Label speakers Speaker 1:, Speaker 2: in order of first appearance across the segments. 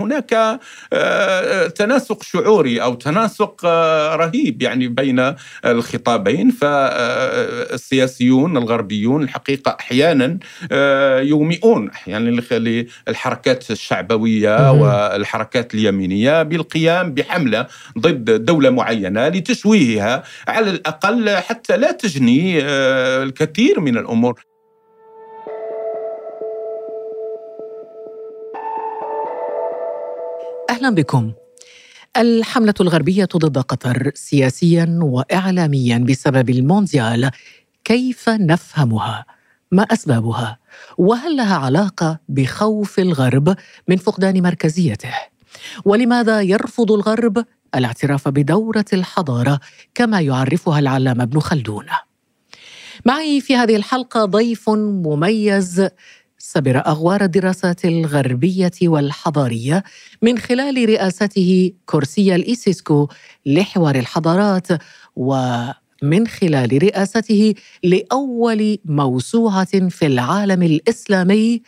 Speaker 1: هناك تناسق شعوري أو تناسق رهيب يعني بين الخطابين. فالسياسيون الغربيون الحقيقة أحيانا يومئون أحيانا للحركات الشعبوية والحركات اليمينية بالقيام بحملة ضد دولة معينة لتشويهها على الأقل حتى لا تجني الكثير من الأمور.
Speaker 2: أهلا بكم. الحملة الغربية ضد قطر سياسيا واعلاميا بسبب المونديال كيف نفهمها؟ ما أسبابها؟ وهل لها علاقة بخوف الغرب من فقدان مركزيته؟ ولماذا يرفض الغرب الاعتراف بدورة الحضارة كما يعرفها العلامة ابن خلدون؟ معي في هذه الحلقة ضيف مميز سبر أغوار الدراسات الغربية والحضارية من خلال رئاسته كرسي الإيسيسكو لحوار الحضارات ومن خلال رئاسته لأول موسوعة في العالم الإسلامي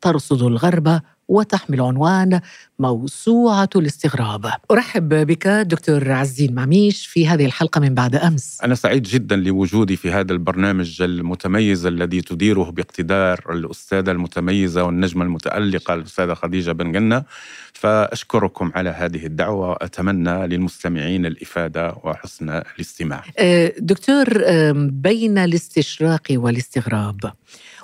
Speaker 2: ترصد الغرب وتحمل عنوان موسوعة الاستغراب. أرحب بك دكتور عزين معميش في هذه الحلقة من بعد أمس.
Speaker 1: أنا سعيد جدا لوجودي في هذا البرنامج المتميز الذي تديره باقتدار الأستاذة المتميزة والنجمة المتألقة الأستاذة خديجة بن جنة فأشكركم على هذه الدعوة. وأتمنى للمستمعين الإفادة وحسن الاستماع.
Speaker 2: أه، دكتور بين الاستشراق والاستغراب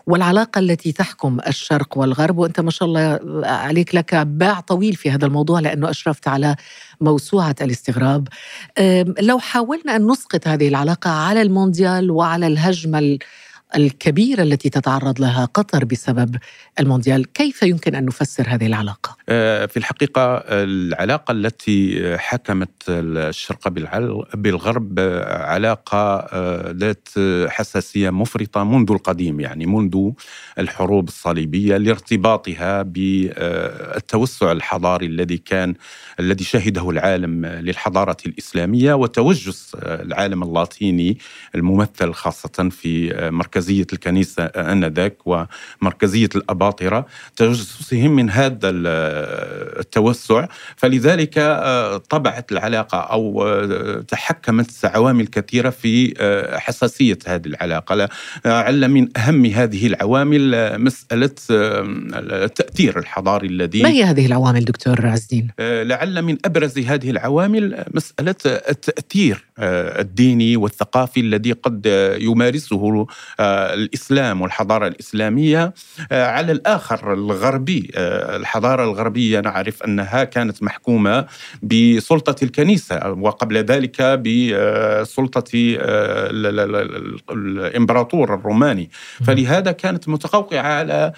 Speaker 2: والعلاقة التي تحكم الشرق والغرب وأنت ما شاء الله عليك لك باع طويل في هذا الموضوع لأنه أشرفت على موسوعة الاستغراب. لو حاولنا أن نسقط هذه العلاقة على المونديال وعلى الهجمة الكبيرة التي تتعرض لها قطر بسبب المونديال كيف يمكن أن نفسر هذه العلاقة؟
Speaker 1: آه، في الحقيقة العلاقة التي حكمت الشرق بالغرب علاقة آه، ذات حساسية مفرطة منذ القديم يعني منذ الحروب الصليبية لارتباطها بالتوسع الحضاري الذي كان الذي شهده العالم للحضارة الإسلامية وتوجس العالم اللاتيني الممثل خاصة في مركز مركزية الكنيسة آنذاك ومركزية الأباطرة تجسسهم من هذا التوسع فلذلك آه، طبعت العلاقة أو آه، تحكمت عوامل كثيرة في آه، حساسية هذه العلاقة لعل من أهم هذه العوامل مسألة التأثير الحضاري الذي
Speaker 2: ما هي هذه العوامل دكتور عزين؟
Speaker 1: لعل من أبرز هذه العوامل مسألة التأثير الديني والثقافي الذي قد يمارسه الإسلام والحضارة الإسلامية. آه، على الآخر الغربي آه، الحضارة الغربية نعرف أنها كانت محكومة بسلطة الكنيسة وقبل ذلك بسلطه آه، الإمبراطور الروماني. فلهذا كانت متقوقعه على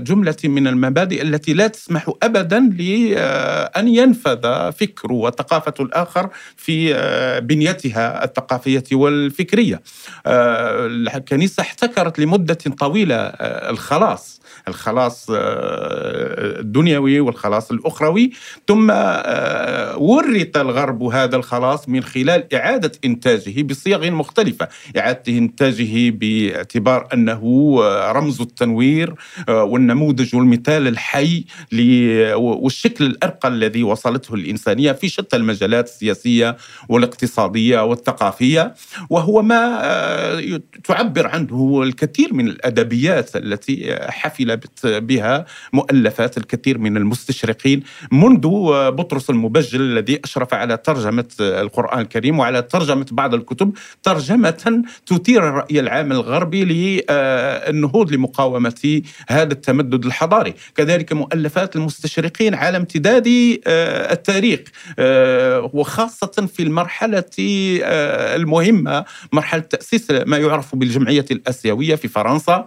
Speaker 1: جملة من المبادئ التي لا تسمح ابدا لأن ينفذ فكر وثقافة الآخر في بنيتها الثقافية والفكرية. الكنيسة احتكرت لمدة طويلة آه، الخلاص. الخلاص آه، الدنيوي والخلاص الأخروي. ثم آه، ورث الغرب هذا الخلاص من خلال إعادة إنتاجه بصيغ مختلفة. إعادة إنتاجه باعتبار أنه رمز التنوير والنموذج والمثال الحي والشكل الأرقى الذي وصلته الإنسانية في شتى المجالات السياسية والاقتصادية والثقافية. وهو ما تعبر عنه الكثير من الأدبيات التي حفل بها مؤلفات الكثير من المستشرقين منذ بطرس المبجل الذي أشرف على ترجمة القرآن الكريم وعلى ترجمة بعض الكتب ترجمة تثير الرأي العام الغربي للنهوض لمقاومة هذا التمدد الحضاري. كذلك مؤلفات المستشرقين على امتداد آه، التاريخ آه، وخاصة في المرحلة آه، المهمة مرحلة تأسيس ما يعرف بالجمعية الآسيوية في فرنسا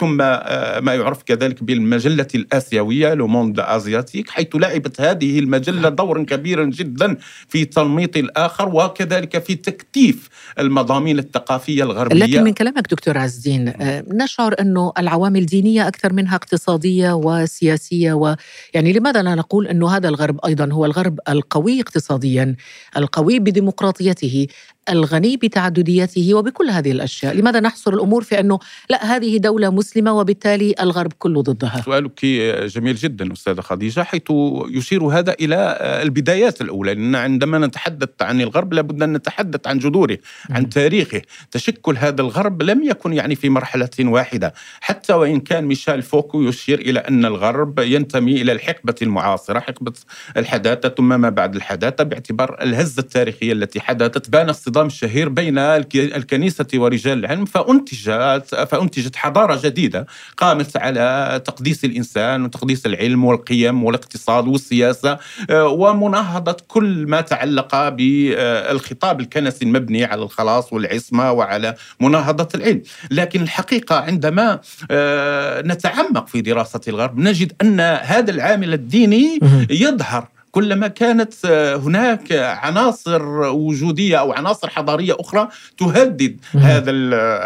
Speaker 1: ثم ما يعرف يعرف كذلك بالمجلة الآسيوية Le monde asiatique حيث لعبت هذه المجلة دورا كبيرا جدا في تنميط الآخر وكذلك في تكثيف المضامين الثقافية الغربية.
Speaker 2: لكن من كلامك دكتور عز الدين آه، نشعر أنه العوامل دينية أكثر منها اقتصادية وسياسية و يعني لماذا لا نقول أنه هذا الغرب أيضا هو الغرب القوي اقتصاديا القوي بديمقراطيته الغني بتعدديته وبكل هذه الأشياء، لماذا نحصر الأمور في أنه لا هذه دولة مسلمة وبالتالي الغرب كله ضدها؟
Speaker 1: سؤالك جميل جدا أستاذة خديجة حيث يشير هذا إلى البدايات الأولى. لأن عندما نتحدث عن الغرب لابد أن نتحدث عن جذوره عن تاريخه. تشكل هذا الغرب لم يكن يعني في مرحلة واحدة. حتى وإن كان ميشيل فوكو يشير إلى أن الغرب ينتمي إلى الحقبة المعاصرة حقبة الحداثة ثم ما بعد الحداثة باعتبار الهزة التاريخية التي حدثت بان الصدام الشهير بين الكنيسة ورجال العلم فأنتجت فأنتجت حضارة جديدة قامت على تقديس الإنسان وتقديس العلم والقيم والاقتصاد والسياسة آه، ومناهضة كل ما تعلق بالخطاب الكنسي المبني على الخلاص والعصمة وعلى مناهضة العلم. لكن الحقيقة عندما آه، نتعمق في دراسة الغرب نجد أن هذا العامل الديني يظهر كلما كانت آه، هناك عناصر وجودية أو عناصر حضارية أخرى تهدد هذا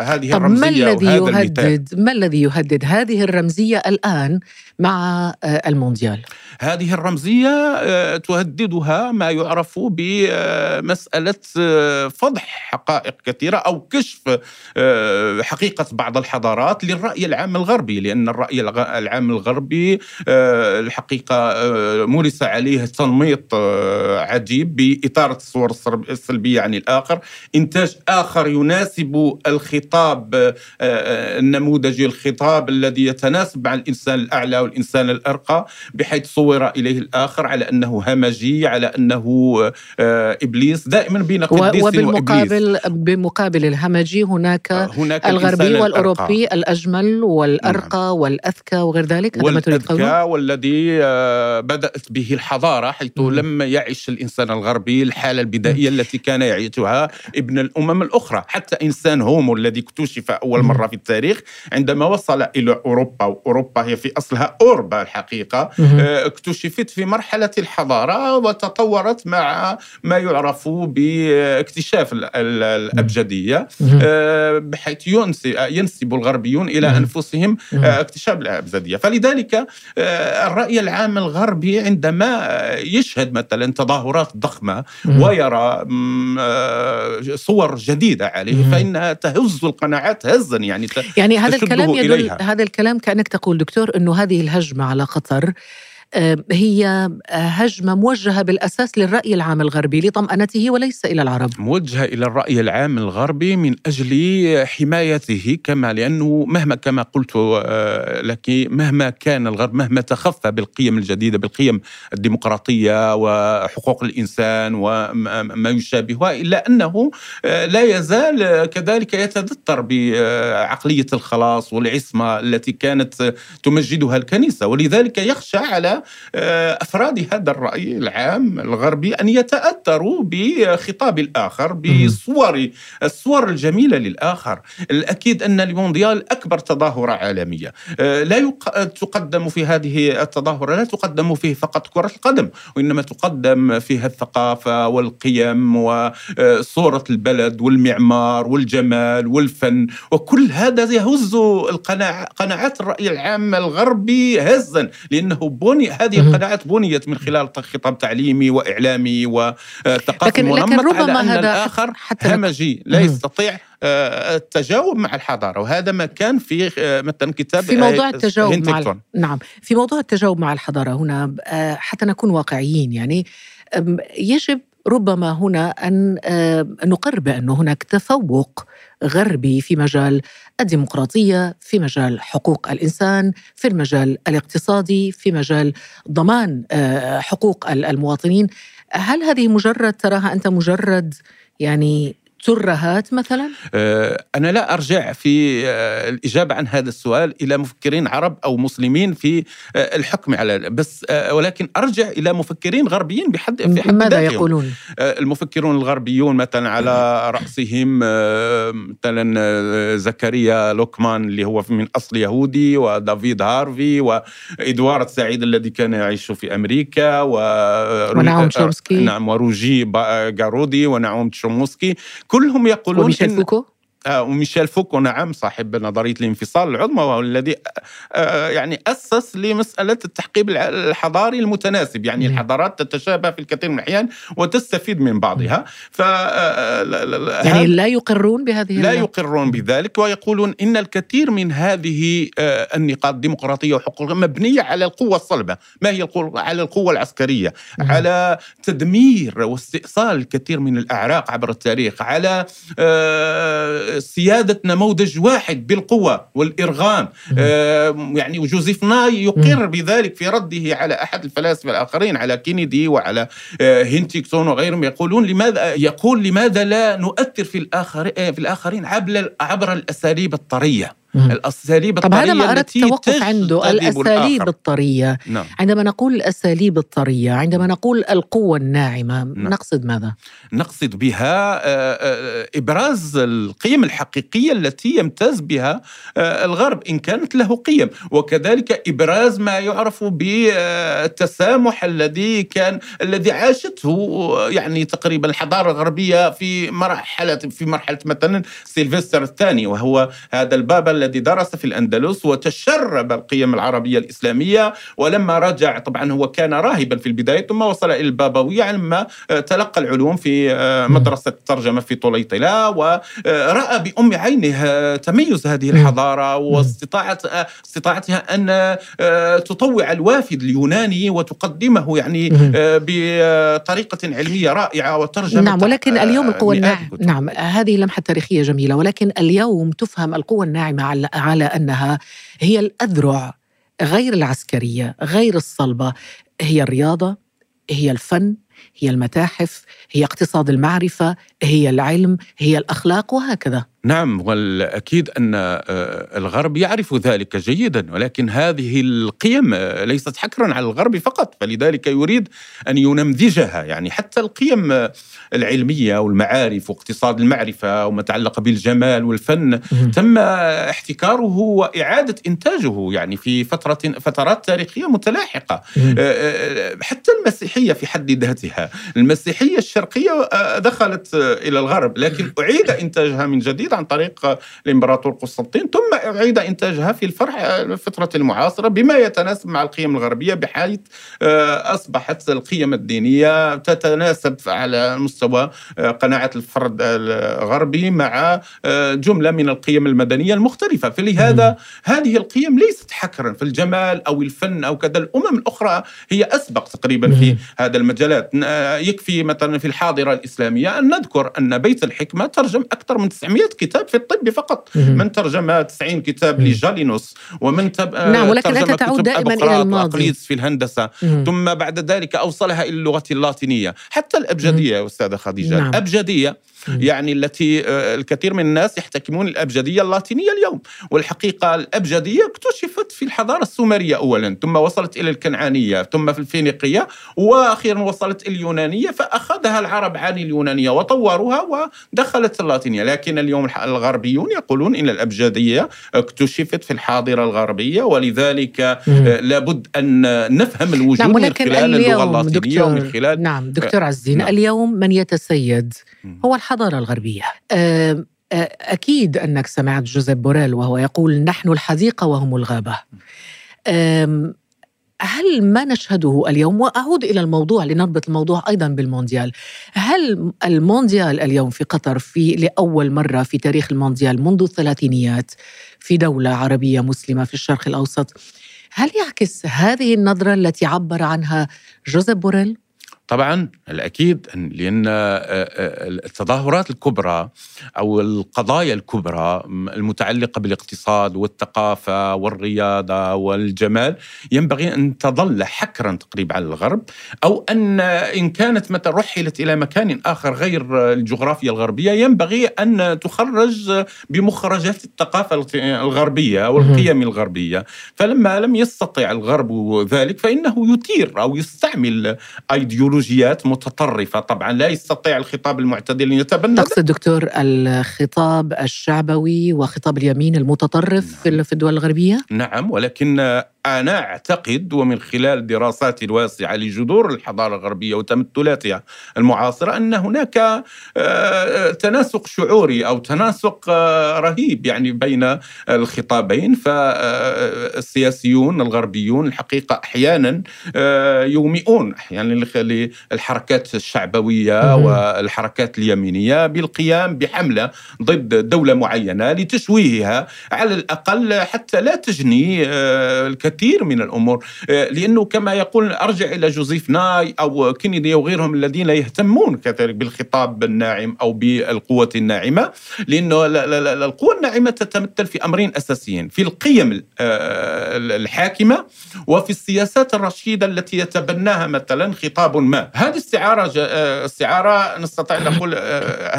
Speaker 1: هذه
Speaker 2: طب
Speaker 1: الرمزية
Speaker 2: ما الذي يهدد؟ ما الذي يهدد؟ هذه الرمزية الآن مع آه، المونديال.
Speaker 1: هذه الرمزية آه، تهددها ما يعرف بمساله فضح حقائق كثيرة أو كشف حقيقة بعض الحضارات للرأي العام الغربي لأن الرأي العام الغربي الحقيقة مورس عليه تنميط آه، عجيب بإثارة الصور السلبية عن الآخر إنتاج آخر يناسب الخطاب آه، آه، النموذجي الخطاب الذي يتناسب مع الإنسان الأعلى والإنسان الأرقى بحيث صور إليه الآخر على أنه همجي على أنه إبليس دائما بين قديس
Speaker 2: وبالمقابل وإبليس. بمقابل الهمجي هناك, هناك الغربي والأوروبي الأجمل والأرقى نعم. والأذكى وغير ذلك
Speaker 1: والأذكى والذي بدأت به الحضارة حيث لم يعش الإنسان الغربي الحالة البدائية التي كان يعيشها ابن الأمم الأخرى. حتى إنسان هومو الذي اكتشف أول مرة في التاريخ عندما وصل إلى أوروبا وأوروبا هي في أصلها أوربا الحقيقة آه، اكتشفت في مرحلة الحضارة وتطورت مع ما يعرف باكتشاف الأبجدية. آه، بحيث ينسب الغربيون إلى أنفسهم آه، اكتشاف الأبجدية. فلذلك الرأي العام الغربي عندما يشهد مثلا تظاهرات ضخمة ويرى آه، صور جديدة عليه فإنها تهز القناعات هزا يعني
Speaker 2: يعني هذا الكلام يدل. هذا الكلام كأنك تقول دكتور إنه هذه الهجمة على قطر هي هجمة موجهة بالأساس للرأي العام الغربي لطمأنته وليس إلى العرب.
Speaker 1: موجهة إلى الرأي العام الغربي من أجل حمايته كما لأنه مهما كما قلت آه، لك مهما كان الغرب مهما تخفى بالقيم الجديدة بالقيم الديمقراطية وحقوق الإنسان وما يشابهها إلا أنه آه، لا يزال كذلك يتذتر بعقلية الخلاص والعصمة التي كانت تمجدها الكنيسة ولذلك يخشى على آه، أفراد هذا الرأي العام الغربي أن يتأثروا بخطاب الآخر بصور الصور الجميلة للآخر. الأكيد أن المونديال أكبر تظاهرة عالمية. آه، لا تقدم في هذه التظاهرة لا تقدم فيه فقط كرة القدم وإنما تقدم فيها الثقافة والقيم وصورة البلد والمعمار والجمال والفن. وكل هذا يهز القناع قناعات الرأي العام الغربي هزا لأنه بني هذه القناعات بنيت من خلال خطاب تعليمي وإعلامي وثقافي منمط لكن ربما على أن هذا الآخر حتى همجي لا يستطيع آه، التجاوب مع الحضارة وهذا ما كان في آه، مثلا كتاب
Speaker 2: في موضوع التجاوب مع نعم. في موضوع التجاوب مع الحضارة هنا آه، حتى نكون واقعيين يعني يجب ربما هنا أن نقر بان هناك تفوق غربي في مجال الديمقراطية في مجال حقوق الإنسان في المجال الاقتصادي في مجال ضمان حقوق المواطنين. هل هذه مجرد تراها أنت مجرد يعني ترهات مثلا؟
Speaker 1: آه، أنا لا أرجع في آه، الإجابة عن هذا السؤال إلى مفكرين عرب أو مسلمين في آه، الحكم على بس ولكن أرجع إلى مفكرين غربيين بحد
Speaker 2: في حد ماذا. يقولون؟
Speaker 1: المفكرون الغربيون مثلا على رأسهم مثلا زكريا لوكمان اللي هو من أصل يهودي ودافيد هارفي وإدوارد سعيد الذي كان يعيش في أمريكا و...
Speaker 2: ونعوم تشومسكي
Speaker 1: نعم وروجي جارودي ونعوم تشومسكي كلهم يقولون
Speaker 2: وميشيل فوكو
Speaker 1: وميشيل فوكو نعم صاحب نظرية الانفصال العظمى وهو الذي آه، يعني أسس لمسألة التحقيب الحضاري المتناسب يعني الحضارات تتشابه في الكثير من الأحيان وتستفيد من بعضها. ف
Speaker 2: يعني لا يقرون بهذه
Speaker 1: لا يقرون بذلك ويقولون إن الكثير من هذه النقاط الديمقراطية وحقوق مبنية على القوة الصلبة. ما هي القوة على القوة العسكرية؟ على تدمير واستئصال الكثير من الأعراق عبر التاريخ على سيادة نموذج واحد بالقوة والإرغام. آه، يعني وجوزيف ناي يقر بذلك في رده على أحد الفلاسفة الآخرين على كينيدي وعلى آه، هنتنغتون وغيرهم. يقولون لماذا يقول لماذا لا نؤثر في الآخر آه، في الآخرين عبر عبر الأساليب الطرية.
Speaker 2: الأساليب الطريه طب هذا ما أردت التوقف عنده الأساليب الآخر. الطرية نعم. عندما نقول الأساليب الطرية عندما نقول القوة الناعمة نعم. نقصد ماذا
Speaker 1: نقصد بها آه، آه، إبراز القيم الحقيقية التي يمتاز بها آه، الغرب إن كانت له قيم وكذلك إبراز ما يعرف بالتسامح الذي كان الذي عاشته يعني تقريبا الحضارة الغربية في مرحلة في مرحلة مثلا سيلفستر الثاني وهو هذا البابا الذي درس في الأندلس وتشرب القيم العربية الإسلامية ولما رجع طبعا هو كان راهبا في البداية ثم وصل إلى البابوية لما آه، تلقى العلوم في آه، مدرسة الترجمة في طليطلة ورأى بأم عينه تميز هذه الحضارة واستطاعت استطاعتها أن آه، تطوع الوافد اليوناني وتقدمه يعني بطريقة علمية رائعة وترجمة
Speaker 2: نعم ولكن اليوم القوى الناعمة. نعم هذه لمحة تاريخية جميلة ولكن اليوم تفهم القوى الناعمة على, على أنها هي الأذرع غير العسكرية غير الصلبة. هي الرياضة هي الفن هي المتاحف هي اقتصاد المعرفة هي العلم هي الأخلاق وهكذا.
Speaker 1: نعم والأكيد أن آه، الغرب يعرف ذلك جيدا ولكن هذه القيم آه، ليست حكرا على الغرب فقط فلذلك يريد أن ينمذجها. يعني حتى القيم آه، العلمية والمعارف واقتصاد المعرفة وما تعلق بالجمال والفن تم احتكاره وإعادة إنتاجه. يعني في فترة فترات تاريخية متلاحقة. حتى المسيحية في حد ذاتها. المسيحية الشرقية دخلت إلى الغرب لكن أعيد إنتاجها من جديد عن طريق الإمبراطور قسطنطين ثم أعيد إنتاجها في الفرح الفترة المعاصرة بما يتناسب مع القيم الغربية بحيث آه، أصبحت القيم الدينية تتناسب على مستوى آه، قناعة الفرد الغربي مع آه، جملة من القيم المدنية المختلفة. فلهذا هذه القيم ليست حكرا في الجمال أو الفن أو كذا الأمم الأخرى هي أسبق تقريبا في هذا المجالات. يكفي مثلا في الحاضرة الإسلامية أن نذكر أن بيت الحكمة ترجم أكثر من 900 كتاب في الطب فقط. من ترجم 90 كتاب لجالينوس ومن
Speaker 2: تب... نعم ولكن أنت تعود دائما إلى الماضي.
Speaker 1: في الهندسة. ثم بعد ذلك أوصلها إلى اللغة اللاتينية. حتى الأبجدية يا أستاذة خديجة. نعم. الأبجدية يعني التي آه، الكثير من الناس يحتكمون الأبجدية اللاتينية اليوم. والحقيقة الأبجدية اكتشفت في الحضارة السومرية أولا ثم وصلت إلى الكنعانية ثم في الفينيقية وأخيرا وصلت إلى اليونانية فأخذها العرب عن اليونانية وطوروها ودخلت اللاتينية. لكن اليوم الغربيون يقولون إن الأبجدية اكتشفت في الحاضرة الغربية ولذلك آه، لابد أن نفهم الوجود نعم من خلال اللغة اللاتينية دكتور ومن خلال
Speaker 2: نعم دكتور عزين نعم. اليوم من يتسيد هو الحضارة الغربية. أكيد أنك سمعت جوزيف بوريل وهو يقول نحن الحديقة وهم الغابة. هل ما نشهده اليوم وأعود إلى الموضوع لنربط الموضوع أيضا بالمونديال. هل المونديال اليوم في قطر في لأول مرة في تاريخ المونديال منذ الثلاثينيات في دولة عربية مسلمة في الشرق الأوسط هل يعكس هذه النظرة التي عبر عنها جوزيف بوريل؟
Speaker 1: طبعا الأكيد لأن آه، آه، التظاهرات الكبرى أو القضايا الكبرى المتعلقة بالاقتصاد والثقافة والرياضة والجمال ينبغي أن تظل حكرا تقريبا على الغرب أو أن إن كانت مثلا رحلت إلى مكان آخر غير الجغرافيا الغربية ينبغي أن تخرج بمخرجات الثقافة الغربية والقيم الغربية. فلما لم يستطع الغرب ذلك فإنه يثير أو يستعمل ايديولوجيا ايديولوجيات متطرفة. طبعا لا يستطيع الخطاب المعتدل أن يتبنى.
Speaker 2: تقصد دكتور الخطاب الشعبوي وخطاب اليمين المتطرف نعم. في الدول الغربية؟
Speaker 1: نعم ولكن أنا أعتقد ومن خلال دراساتي الواسعة لجذور الحضارة الغربية وتمثلاتها المعاصرة أن هناك آه، تناسق شعوري أو تناسق آه، رهيب يعني بين الخطابين. فالسياسيون الغربيون الحقيقة أحيانا يومئون أحيانا للحركات الشعبوية والحركات اليمينية بالقيام بحملة ضد دولة معينة لتشويهها على الأقل حتى لا تجني الكثير من الأمور. لأنه كما يقول أرجع إلى جوزيف ناي أو كينيدي وغيرهم الذين يهتمون كذلك بالخطاب الناعم أو بالقوة الناعمة لأنه القوة الناعمة تتمثل في أمرين أساسيين في القيم الحاكمة وفي السياسات الرشيدة التي يتبناها مثلا خطاب ما. هذه استعارة استعارة نستطيع أن نقول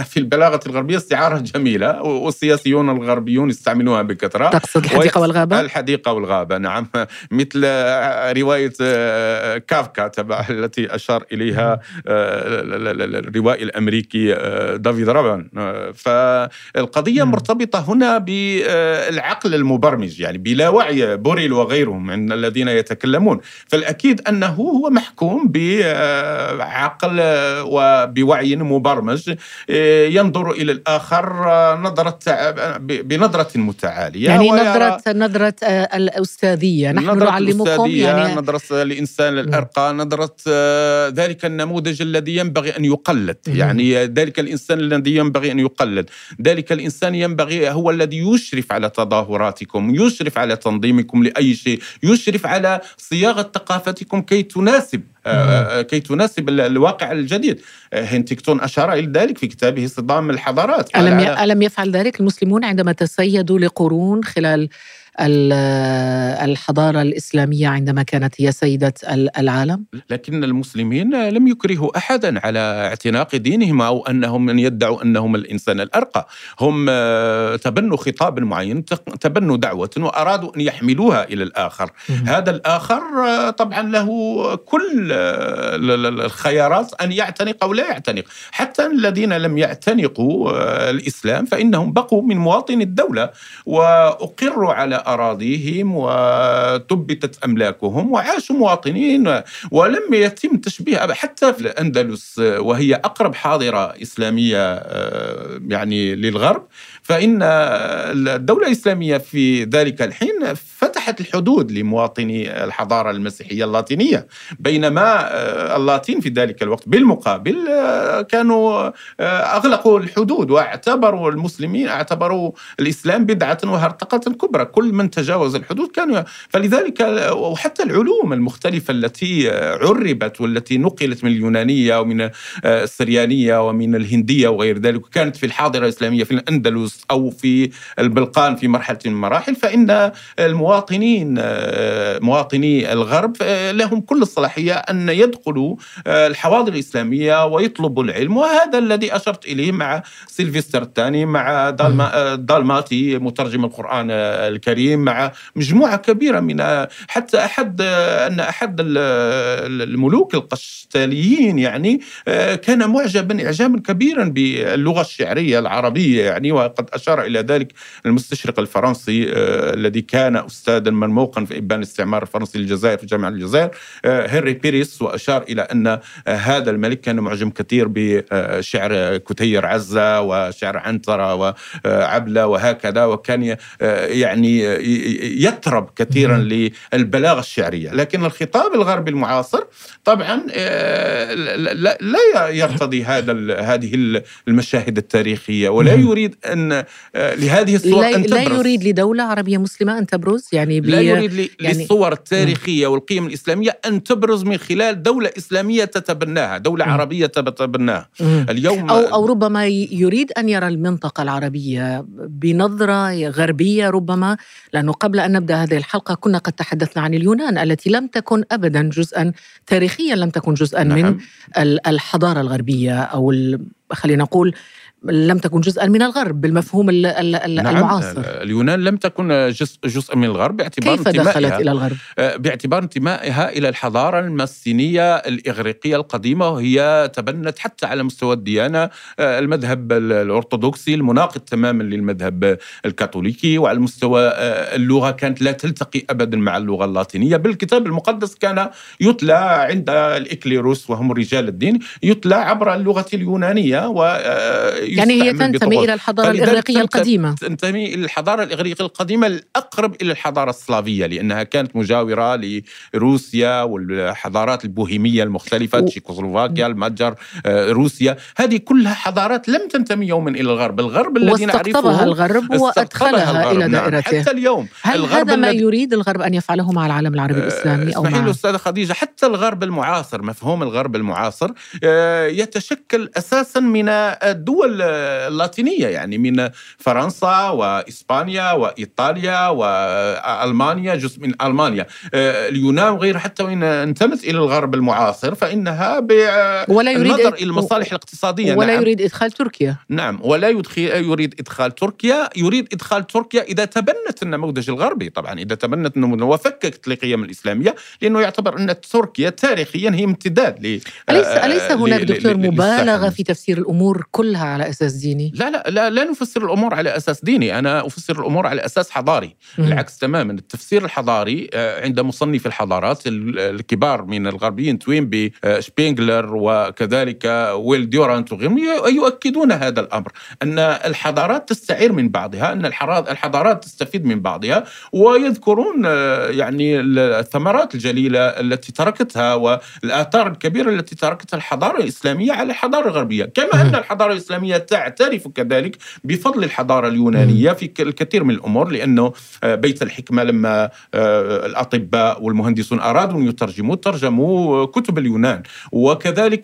Speaker 1: في البلاغة الغربية استعارة جميلة والسياسيون الغربيون يستعملوها بكثرة.
Speaker 2: تقصد الحديقة والغابة؟
Speaker 1: الحديقة والغابة نعم. مثل رواية كافكا تبع التي أشار إليها الروائي الأمريكي دافيد رابن. فالقضية مرتبطة هنا بالعقل المبرمج يعني بلا وعي بوريل وغيرهم من الذين يتكلمون. فالأكيد أنه هو محكوم بعقل وبوعي مبرمج ينظر إلى الآخر نظرة بنظرة متعالية.
Speaker 2: يعني نظرة نظرة الأستاذية. نحن نعلمكم يعني
Speaker 1: نظرة الإنسان الأرقى نظرة ذلك النموذج الذي ينبغي أن يقلد. يعني ذلك الإنسان الذي ينبغي أن يقلد. ذلك الإنسان ينبغي هو الذي يشرف على تظاهراتكم يشرف على تنظيمكم لأي شيء يشرف على صياغة ثقافتكم كي تناسب كي تناسب الواقع الجديد. هنتكتون أشار إلى ذلك في كتابه صدام الحضارات.
Speaker 2: ألم, ألم يفعل ذلك المسلمون عندما تسيدوا لقرون خلال الحضارة الإسلامية عندما كانت هي سيدة العالم؟
Speaker 1: لكن المسلمين لم يكرهوا أحدا على اعتناق دينهم أو أنهم من يدعوا أنهم الإنسان الأرقى. هم تبنوا خطاب معين تبنوا دعوة وأرادوا أن يحملوها إلى الآخر. هذا الآخر طبعا له كل الخيارات أن يعتنق أو لا يعتنق. حتى الذين لم يعتنقوا الإسلام فإنهم بقوا من مواطن الدولة وأقروا على أراضيهم وثبتت أملاكهم وعاشوا مواطنين ولم يتم تشبيه حتى في الأندلس وهي أقرب حاضرة إسلامية آه، يعني للغرب. فإن الدولة الإسلامية في ذلك الحين فتحت الحدود لمواطني الحضارة المسيحية اللاتينية بينما آه، اللاتين في ذلك الوقت بالمقابل آه، كانوا أغلقوا الحدود واعتبروا المسلمين اعتبروا الإسلام بدعة وهرطقة كبرى. كل من تجاوز الحدود كانوا فلذلك وحتى العلوم المختلفة التي عربت والتي نقلت من اليونانية ومن السريانية ومن الهندية وغير ذلك كانت في الحاضرة الإسلامية في الأندلس أو في البلقان في مرحلة من المراحل فإن المواطنين مواطني الغرب لهم كل الصلاحية أن يدخلوا الحواضر الإسلامية ويطلبوا العلم وهذا الذي أشرت إليه مع سيلفستر الثاني مع دالماتي مترجم القرآن الكريم مع مجموعة كبيرة من حتى أحد أن أحد الملوك القشتاليين يعني كان معجبا إعجابا كبيرا باللغة الشعرية العربية يعني وقد أشار إلى ذلك المستشرق الفرنسي الذي كان أستاذا مرموقا في إبان الاستعمار الفرنسي للجزائر في جامعة الجزائر هنري بيريس وأشار إلى أن هذا الملك كان معجب كثير بشعر كتير عزة وشعر عنترة وعبلة وهكذا وكان يعني يترب كثيرا للبلاغة الشعرية. لكن الخطاب الغربي المعاصر طبعا آه، لا يرتضي هذا هذه المشاهد التاريخية ولا يريد أن آه، لهذه الصور
Speaker 2: لا
Speaker 1: أن تبرز.
Speaker 2: لا يريد لدولة عربية مسلمة أن تبرز
Speaker 1: يعني لا يريد يعني للصور التاريخية والقيم الإسلامية أن تبرز من خلال دولة إسلامية تتبناها دولة عربية تتبناها.
Speaker 2: اليوم أو أو ربما يريد أن يرى المنطقة العربية بنظرة غربية ربما لأنه قبل أن نبدأ هذه الحلقة كنا قد تحدثنا عن اليونان التي لم تكن ابدا جزءا تاريخيا لم تكن جزءا نعم. من الحضارة الغربية أو خلينا نقول لم تكن جزءا من الغرب بالمفهوم نعم المعاصر.
Speaker 1: اليونان لم تكن جزء, جزء من الغرب باعتبار
Speaker 2: كيف دخلت إلى الغرب؟
Speaker 1: باعتبار انتمائها إلى الحضارة المسينية الإغريقية القديمة وهي تبنت حتى على مستوى الديانة. المذهب الأرثوذكسي المناقض تماما للمذهب الكاثوليكي وعلى مستوى اللغة كانت لا تلتقي أبدا مع اللغة اللاتينية. بالكتاب المقدس كان يتلى عند الإكليروس وهم رجال الدين يتلى عبر اللغة اليونانية و
Speaker 2: يعني هي تنتمي إلى الحضارة الإغريقية القديمة.
Speaker 1: تنتمي إلى الحضارة الإغريقية القديمة الأقرب إلى الحضارة السلافية لأنها كانت مجاورة لروسيا والحضارات البوهيمية المختلفة تشيكوسلوفاكيا المتجر آه، روسيا. هذه كلها حضارات لم تنتمي يوما إلى الغرب. الغرب الذي
Speaker 2: نعرفه الغرب وأدخلها الغرب. إلى نعم، دائرته.
Speaker 1: نعم. حتى اليوم
Speaker 2: هل هذا ما يريد الغرب أن يفعله مع العالم العربي الإسلامي أو
Speaker 1: مع أستاذة خديجة حتى الغرب المعاصر مفهوم الغرب المعاصر آه، يتشكل أساسا من الدول اللاتينية يعني من فرنسا وإسبانيا وإيطاليا وألمانيا جزء من ألمانيا. آه، اليونان وغيرها حتى وإن انتمت إلى الغرب المعاصر فإنها ولا يريد بالنظر إلى المصالح الاقتصادية.
Speaker 2: ولا نعم. يريد إدخال تركيا.
Speaker 1: نعم. ولا يريد إدخال تركيا. يريد إدخال تركيا إذا تبنت النموذج الغربي. طبعا إذا تبنت النموذج وفككت القيم الإسلامية لأنه يعتبر أن تركيا تاريخيا هي امتداد ل
Speaker 2: أليس, أليس هناك دكتور مبالغة في تفسير الأمور كلها على أساس ديني؟
Speaker 1: لا لا لا, لا نفسر الأمور على أساس ديني. أنا أفسر الأمور على أساس حضاري. بالعكس تماما التفسير الحضاري آه، عند مصنف الحضارات الكبار من الغربيين توينبي آه، شبينغلر وكذلك ويل ديورانت وغيرهم يؤكدون هذا الأمر. أن الحضارات تستعير من بعضها أن الحضارات تستفيد من بعضها ويذكرون آه، يعني الثمرات الجليلة التي تركتها والآثار الكبيرة التي تركتها الحضارة الإسلامية على الحضارة الغربية. كما أن الحضارة تعترف كذلك بفضل الحضارة اليونانية في الكثير من الأمور لأنه آه، بيت الحكمة لما آه، الأطباء والمهندسون أرادوا أن يترجموا ترجموا كتب اليونان. وكذلك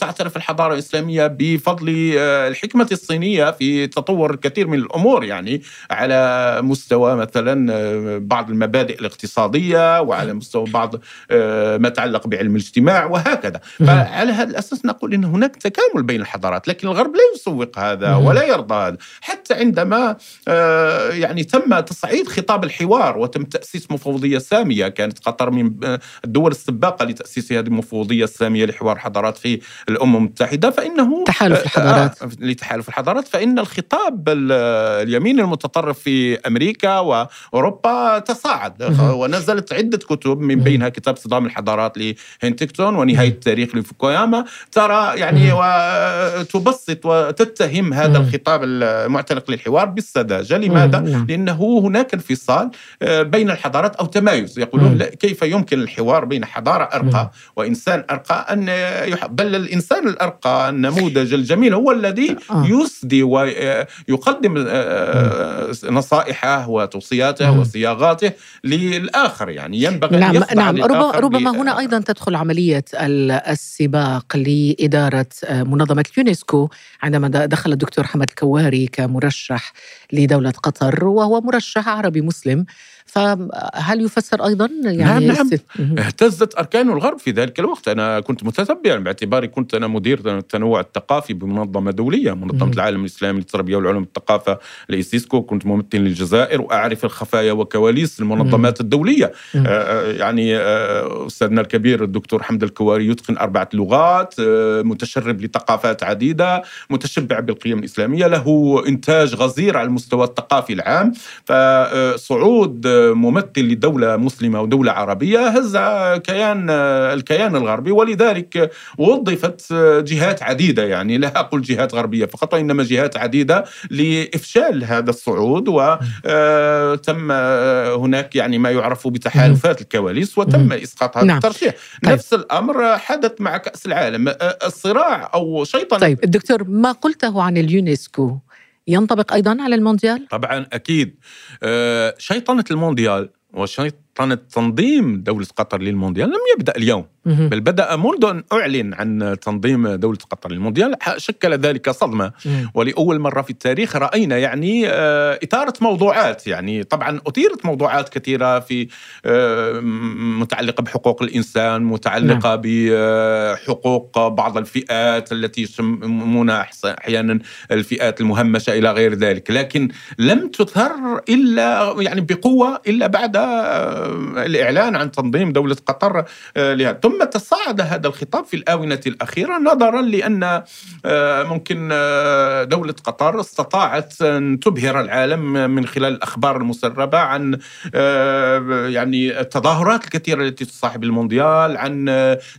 Speaker 1: تعترف الحضارة الإسلامية بفضل الحكمة الصينية في تطور الكثير من الأمور يعني على مستوى مثلا بعض المبادئ الاقتصادية وعلى مستوى بعض آه، ما يتعلق بعلم الاجتماع وهكذا. فعلى هذا الأساس نقول أن هناك تكامل بين الحضارات لكن الغرب لا يسوق هذا ولا يرضى هذا. حتى عندما آه، يعني تم تصعيد خطاب الحوار وتم تأسيس مفوضية سامية كانت قطر من آه، الدول السباقة لتأسيس هذه المفوضية السامية لحوار حضارات في الأمم المتحدة فإنه
Speaker 2: تحالف الحضارات.
Speaker 1: لتحالف الحضارات. فإن الخطاب اليمين المتطرف في أمريكا وأوروبا تصاعد. ونزلت عدة كتب من بينها كتاب صدام الحضارات لهنتكتون ونهاية التاريخ لفوكوياما. ترى يعني وتبسط وتتهم هذا الخطاب المعتنق للحوار بالسذاجة لماذا؟ نعم. لأنه هناك انفصال آه، بين الحضارات أو تمايز. يقولون كيف يمكن الحوار بين حضارة أرقى وإنسان أرقى؟ أن يحب بل الإنسان الأرقى النموذج الجميل هو الذي آه. يسدي ويقدم آه، نصائحه وتوصياته وصياغاته للآخر. يعني ينبغي
Speaker 2: نعم أن نعم. ربما, ربما هنا أيضا تدخل عملية السباق لإدارة منظمة اليونسكو عندما دخل الدكتور حمد الكواري كمرشح لدولة قطر وهو مرشح عربي مسلم. فهل يفسر أيضا؟
Speaker 1: يعني نعم, نعم. اهتزت أركان الغرب في ذلك الوقت. أنا كنت متتبعا باعتباري كنت أنا مدير التنوع الثقافي بمنظمة دولية منظمة العالم الإسلامي للتربية والعلوم والثقافه لإيسيسكو. كنت ممثل للجزائر وأعرف الخفايا وكواليس المنظمات الدولية. آه, آه، يعني آه أستاذنا الكبير الدكتور حمد الكواري يتقن أربعة لغات آه متشرب لثقافات عديدة متشبع بالقيم الإسلامية له إنتاج غزير على المستوى الثقافي العام. فصعود ممثل لدولة مسلمة ودولة عربية هز كيان الكيان الغربي ولذلك وظفت جهات عديدة يعني لا أقول جهات غربية فقط وإنما جهات عديدة لإفشال هذا الصعود وتم هناك يعني ما يعرف بتحالفات الكواليس وتم إسقاط هذا نعم. الترشيح طيب. نفس الأمر حدث مع كأس العالم. الصراع أو شيطان
Speaker 2: طيب الدكتور ما قلته عن اليونسكو؟ ينطبق أيضا على المونديال؟
Speaker 1: طبعا أكيد آه، شيطنة المونديال تنظيم دولة قطر للمونديال لم يبدأ اليوم بل بدأ منذ أن أعلن عن تنظيم دولة قطر للمونديال شكل ذلك صدمة. ولأول مرة في التاريخ رأينا يعني آه، إثارة موضوعات. يعني طبعا أثيرت موضوعات كثيرة في آه، متعلقة بحقوق الإنسان متعلقة نعم. بحقوق بعض الفئات التي يسمونها أحيانا الفئات المهمشة إلى غير ذلك. لكن لم تثر إلا يعني بقوة إلا بعد آه، الإعلان عن تنظيم دولة قطر لها. ثم تصاعد هذا الخطاب في الآونة الأخيرة نظرا لأن آه، ممكن آه، دولة قطر استطاعت أن تبهر العالم من خلال الأخبار المسربة عن آه، يعني التظاهرات الكثيرة التي تصاحب المونديال عن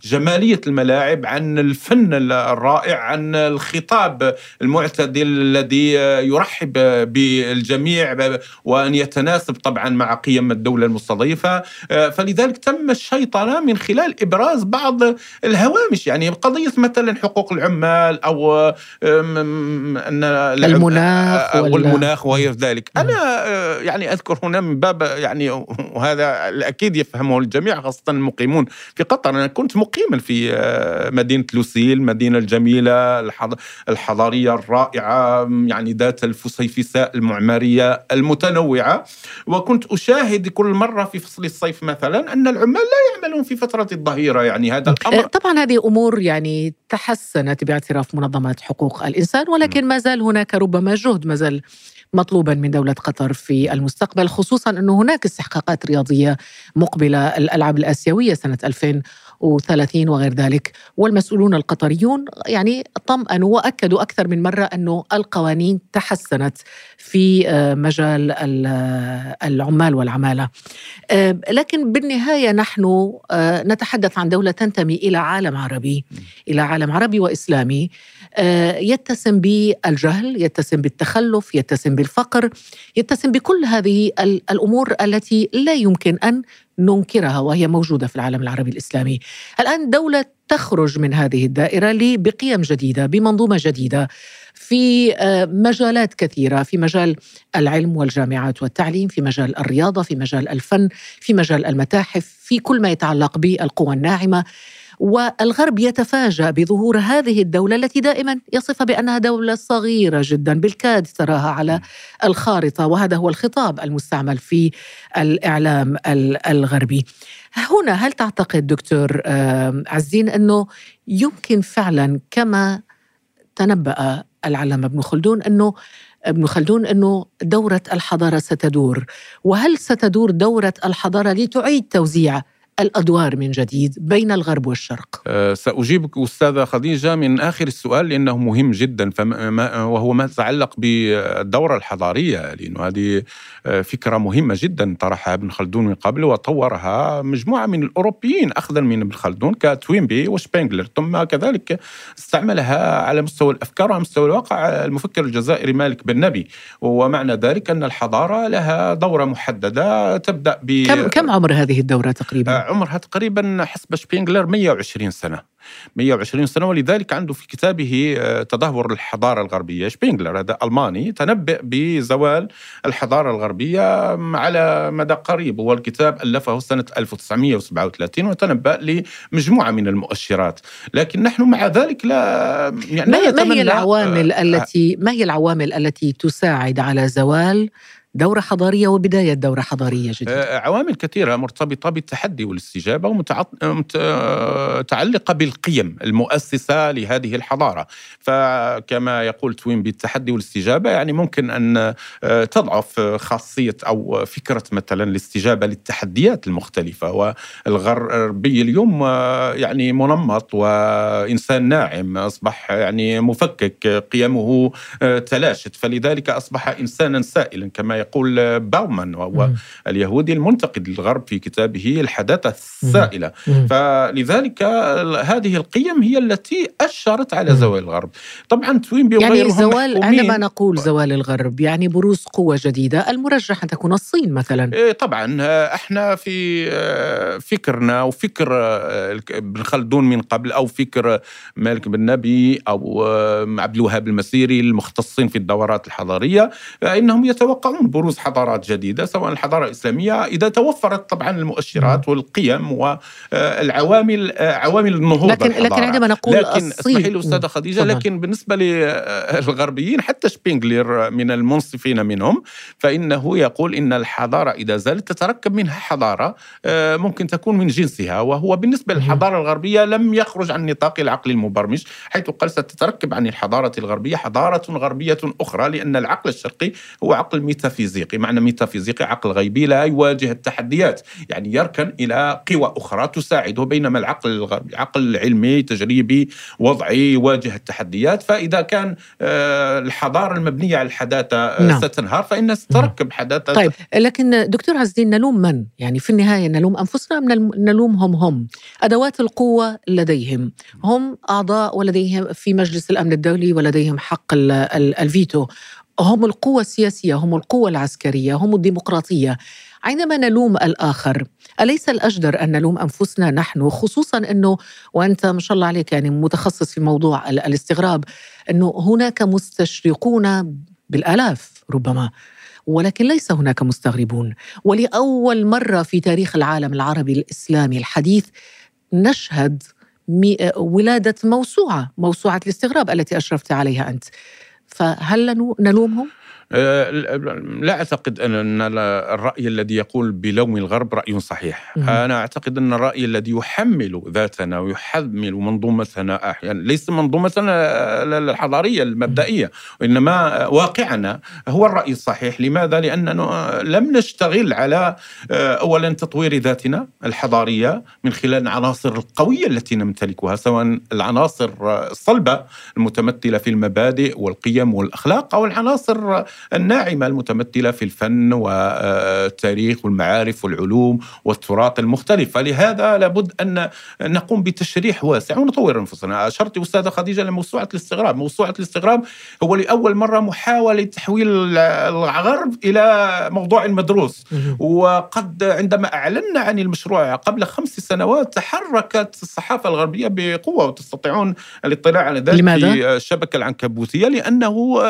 Speaker 1: جمالية الملاعب عن الفن الرائع عن الخطاب المعتدل الذي يرحب بالجميع وأن يتناسب طبعا مع قيم الدولة المستضيفة. فلذلك تم الشيطنة من خلال إبراز بعض الهوامش يعني قضية مثلا حقوق العمال أو
Speaker 2: أن المناخ
Speaker 1: والمناخ وغير ذلك. أنا آه، يعني أذكر هنا من باب يعني وهذا أكيد يفهمه الجميع خاصة المقيمون في قطر. أنا كنت مقيما في آه، مدينة لوسيل المدينة الجميلة الحضارية الرائعة يعني ذات الفسيفساء المعمارية المتنوعة. وكنت أشاهد كل مرة في فصل الصيف مثلا أن العمال لا يعملون في فترة الظهيرة يعني هذا الأمر.
Speaker 2: أه، طبعا هذه أمور يعني تحسنت باعتراف منظمات حقوق الإنسان ولكن ما زال هناك ربما جهد ما زال مطلوبا من دولة قطر في المستقبل خصوصا أنه هناك استحقاقات رياضية مقبلة الألعاب الآسيوية سنة 2030 وغير ذلك. والمسؤولون القطريون يعني طمأنوا وأكدوا أكثر من مرة أنه القوانين تحسنت في آه، مجال العمال والعمالة. آه، لكن بالنهاية نحن آه، نتحدث عن دولة تنتمي إلى عالم عربي إلى عالم عربي وإسلامي. يتسم بالجهل يتسم بالتخلف يتسم بالفقر يتسم بكل هذه الأمور التي لا يمكن أن ننكرها وهي موجودة في العالم العربي الإسلامي. الآن دولة تخرج من هذه الدائرة بقيم جديدة بمنظومة جديدة في آه، مجالات كثيرة في مجال العلم والجامعات والتعليم في مجال الرياضة في مجال الفن في مجال المتاحف في كل ما يتعلق بالقوى الناعمة والغرب يتفاجأ بظهور هذه الدولة التي دائما يصفها بأنها دولة صغيرة جدا. بالكاد تراها على الخارطة وهذا هو الخطاب المستعمل في الإعلام الغربي. هنا هل تعتقد دكتور عزين أنه يمكن فعلا كما تنبأ العلامة ابن خلدون أنه ابن خلدون أنه دورة الحضارة ستدور؟ وهل ستدور دورة الحضارة لتعيد توزيع الأدوار من جديد بين الغرب والشرق؟
Speaker 1: أه سأجيبك أستاذة خديجة من آخر السؤال لأنه مهم جدا فما وهو ما يتعلق بالدورة الحضارية لأنه هذه أه، فكرة مهمة جدا طرحها ابن خلدون من قبل وطورها مجموعة من الأوروبيين اخذا من ابن خلدون كتوينبي وشبينجلر ثم كذلك استعملها على مستوى الأفكار وعلى مستوى الواقع المفكر الجزائري مالك بن نبي ومعنى ذلك أن الحضارة لها دورة محددة تبدأ ب
Speaker 2: كم كم عمر هذه الدورة تقريبا؟
Speaker 1: عمرها تقريبا حسب شبينغلر 120 سنة. 120 سنة ولذلك عنده في كتابه آه، تدهور الحضارة الغربية. شبينغلر هذا ألماني تنبأ بزوال الحضارة الغربية على مدى قريب. هو الكتاب ألفه سنة 1937 وتنبأ لمجموعة من المؤشرات. لكن نحن مع ذلك لا
Speaker 2: يعني ما هي العوامل آه التي ما هي العوامل التي تساعد على زوال دورة حضارية وبداية دورة حضارية جديدة.
Speaker 1: آه، عوامل كثيرة مرتبطة بالتحدي والاستجابة ومتعلقة بالقيم المؤسسة لهذه الحضارة. فكما يقول توين بالتحدي والاستجابة يعني ممكن أن آه، تضعف خاصية أو فكرة مثلا الاستجابة للتحديات المختلفة. والغربي اليوم آه، يعني منمط وإنسان ناعم أصبح يعني مفكك قيمه تلاشت. فلذلك أصبح إنسانا سائلا كما يقول باومان وهو م. اليهودي المنتقد للغرب في كتابه الحداثة السائلة م. فلذلك هذه القيم هي التي أشرت على زوال الغرب. طبعا توين
Speaker 2: يعني زوال عندما نقول زوال الغرب يعني بروز قوة جديدة المرجح أن تكون الصين مثلا.
Speaker 1: إيه طبعا إحنا في فكرنا وفكر ابن خلدون من قبل أو فكر مالك بن نبي أو عبد الوهاب المسيري المختصين في الدورات الحضارية إنهم يتوقعون بروز حضارات جديدة سواء الحضارة الإسلامية إذا توفرت طبعا المؤشرات والقيم والعوامل عوامل النهوض
Speaker 2: لكن لكن عندما نقول
Speaker 1: لكن اسمحي لي أستاذة خديجة لكن بالنسبة للغربيين حتى شبينغلير من المنصفين منهم فإنه يقول إن الحضارة إذا زالت تتركب منها حضارة آه، ممكن تكون من جنسها وهو بالنسبة للحضارة الغربية لم يخرج عن نطاق العقل المبرمج حيث قال ستتركب عن الحضارة الغربية حضارة غربية أخرى لأن العقل الشرقي هو عقل ميتافيزيقي معنى ميتافيزيقي عقل غيبي لا يواجه التحديات يعني يركن إلى قوى أخرى تساعده بينما العقل الغربي عقل علمي تجريبي وضعي يواجه التحديات فإذا كان آه، الحضارة المبنية على الحداثة آه، نعم. ستنهار فانها ستركب حداثة
Speaker 2: طيب لكن دكتور عز الدين نلوم من؟ يعني في النهاية نلوم أنفسنا أم نلومهم هم؟ أدوات القوة لديهم هم أعضاء ولديهم في مجلس الأمن الدولي ولديهم حق الفيتو هم القوة السياسية هم القوة العسكرية هم الديمقراطية. عندما نلوم الآخر أليس الأجدر أن نلوم أنفسنا نحن؟ خصوصا أنه وأنت ما شاء الله عليك يعني متخصص في موضوع الاستغراب أنه هناك مستشرقون بالآلاف ربما ولكن ليس هناك مستغربون. ولأول مرة في تاريخ العالم العربي الإسلامي الحديث نشهد ولادة موسوعة موسوعة الاستغراب التي أشرفت عليها أنت. فهل نلومهم؟
Speaker 1: لا أعتقد ان الرأي الذي يقول بلوم الغرب رأي صحيح. مم. أنا أعتقد أن الرأي الذي يحمل ذاتنا ويحمل منظومتنا أحيانا ليس منظومتنا الحضارية المبدئية وإنما واقعنا هو الرأي الصحيح. لماذا؟ لاننا لم نشتغل على آه، اولا تطوير ذاتنا الحضارية من خلال العناصر القوية التي نمتلكها سواء العناصر الصلبة المتمثلة في المبادئ والقيم والأخلاق أو العناصر الناعمة المتمثلة في الفن والتاريخ والمعارف والعلوم والتراث المختلف. فلهذا لابد أن نقوم بتشريح واسع ونطور أنفسنا. أشرت أستاذة خديجة لموسوعة الاستغراب. موسوعة الاستغراب هو لأول مرة محاولة تحويل الغرب إلى موضوع مدروس. وقد عندما أعلنا عن المشروع قبل خمس سنوات تحركت الصحافة الغربية بقوة وتستطيعون الاطلاع على ذلك
Speaker 2: لماذا؟
Speaker 1: في الشبكة العنكبوتية لأنه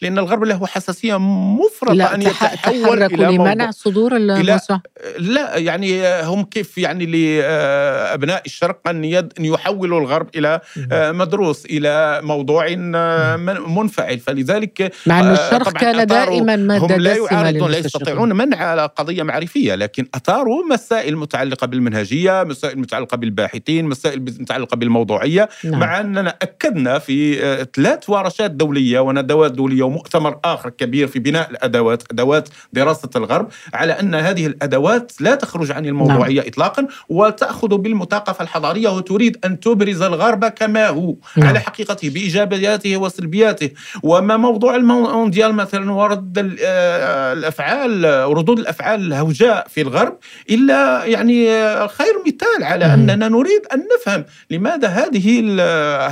Speaker 1: لأن الغرب له حساسيه مفرطه
Speaker 2: لا أن يتحول إلى لمنع صدور الموسوعة.
Speaker 1: لا يعني هم كيف يعني لابناء الشرق أن يد أن يحولوا الغرب إلى مدروس إلى موضوع منفعل. فلذلك
Speaker 2: مع ان الشرق كان دائما ماده
Speaker 1: هم لا يعارضون لا يستطيعون منع قضية معرفية لكن أثاروا مسائل متعلقة بالمنهجية مسائل متعلقة بالباحثين مسائل متعلقة بالموضوعية. نعم. مع أننا أكدنا في ثلاث ورشات دولية وندوات دوليه ومؤتمر آخر كبير في بناء الأدوات أدوات دراسة الغرب على أن هذه الأدوات لا تخرج عن الموضوعيه نعم. اطلاقا وتأخذ بالمثاقفة الحضارية وتريد أن تبرز الغرب كما هو نعم. على حقيقته بإيجابياته وسلبياته وما موضوع المونديال مثلا ورد آه، الأفعال ردود الأفعال الهوجاء في الغرب إلا يعني خير مثال على نعم. أننا نريد أن نفهم لماذا هذه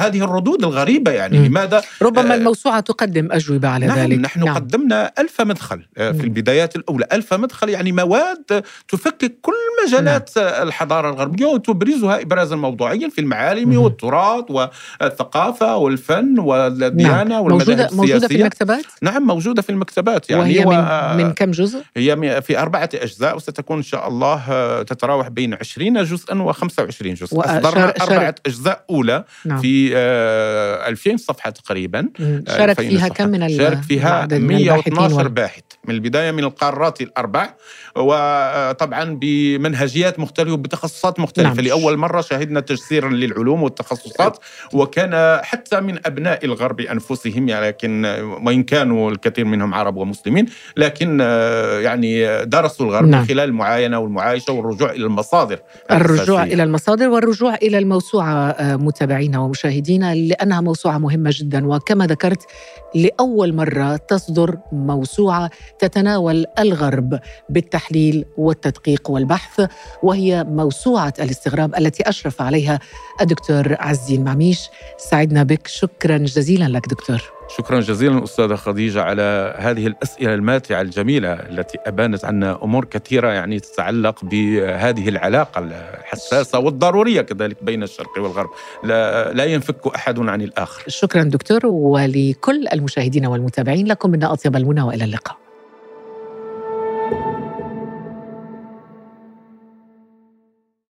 Speaker 1: هذه الردود الغريبة يعني لماذا
Speaker 2: ربما آه، الموسوعة تقدم أجوبة على
Speaker 1: نعم
Speaker 2: ذلك
Speaker 1: نحن نعم. قدمنا ألف مدخل آه، في البدايات الأولى ألف مدخل يعني مواد تفكك كل مجالات نعم. الحضارة الغربية وتبرزها إبرازا موضوعيا في المعالم. والتراث والثقافة والفن والديانة نعم. والمذاهب موجودة, السياسية
Speaker 2: موجودة في المكتبات؟
Speaker 1: نعم موجودة في المكتبات يعني
Speaker 2: وهي من, من كم جزء؟
Speaker 1: هي في أربعة أجزاء وستكون إن شاء الله آه، تتراوح بين 20 جزءا و25 جزء أصدرنا أربعة أجزاء أولى نعم. في 2000 آه، صفحة تقريبا
Speaker 2: شارك فيها كم من
Speaker 1: شارك فيها 112 باحث من البداية من القارات الأربع. وطبعا بمنهجيات مختلفة وبتخصصات مختلفة. نعم. لأول مرة شهدنا تجسيرا للعلوم والتخصصات وكان حتى من أبناء الغرب أنفسهم يعني لكن وإن كانوا الكثير منهم عرب ومسلمين لكن يعني درسوا الغرب نعم. خلال المعاينة والمعايشة والرجوع إلى المصادر
Speaker 2: الرجوع إلى المصادر والرجوع إلى الموسوعة متابعينا ومشاهدينا لأنها موسوعة مهمة جدا. وكما ذكرت لأول مرة تصدر موسوعة تتناول الغرب بالتحليل والتدقيق والبحث وهي موسوعة الاستغراب التي أشرف عليها الدكتور عزي المعميش سعدنا بك. شكرا جزيلا لك دكتور.
Speaker 1: شكرا جزيلا أستاذة خديجة على هذه الأسئلة الماتعة الجميلة التي أبانت عنا أمور كثيرة يعني تتعلق بهذه العلاقة الحساسة والضرورية كذلك بين الشرق والغرب. لا, لا ينفك أحد عن الآخر.
Speaker 2: شكرا دكتور ولكل المشاهدين والمتابعين لكم منا أطيب المنى وإلى اللقاء.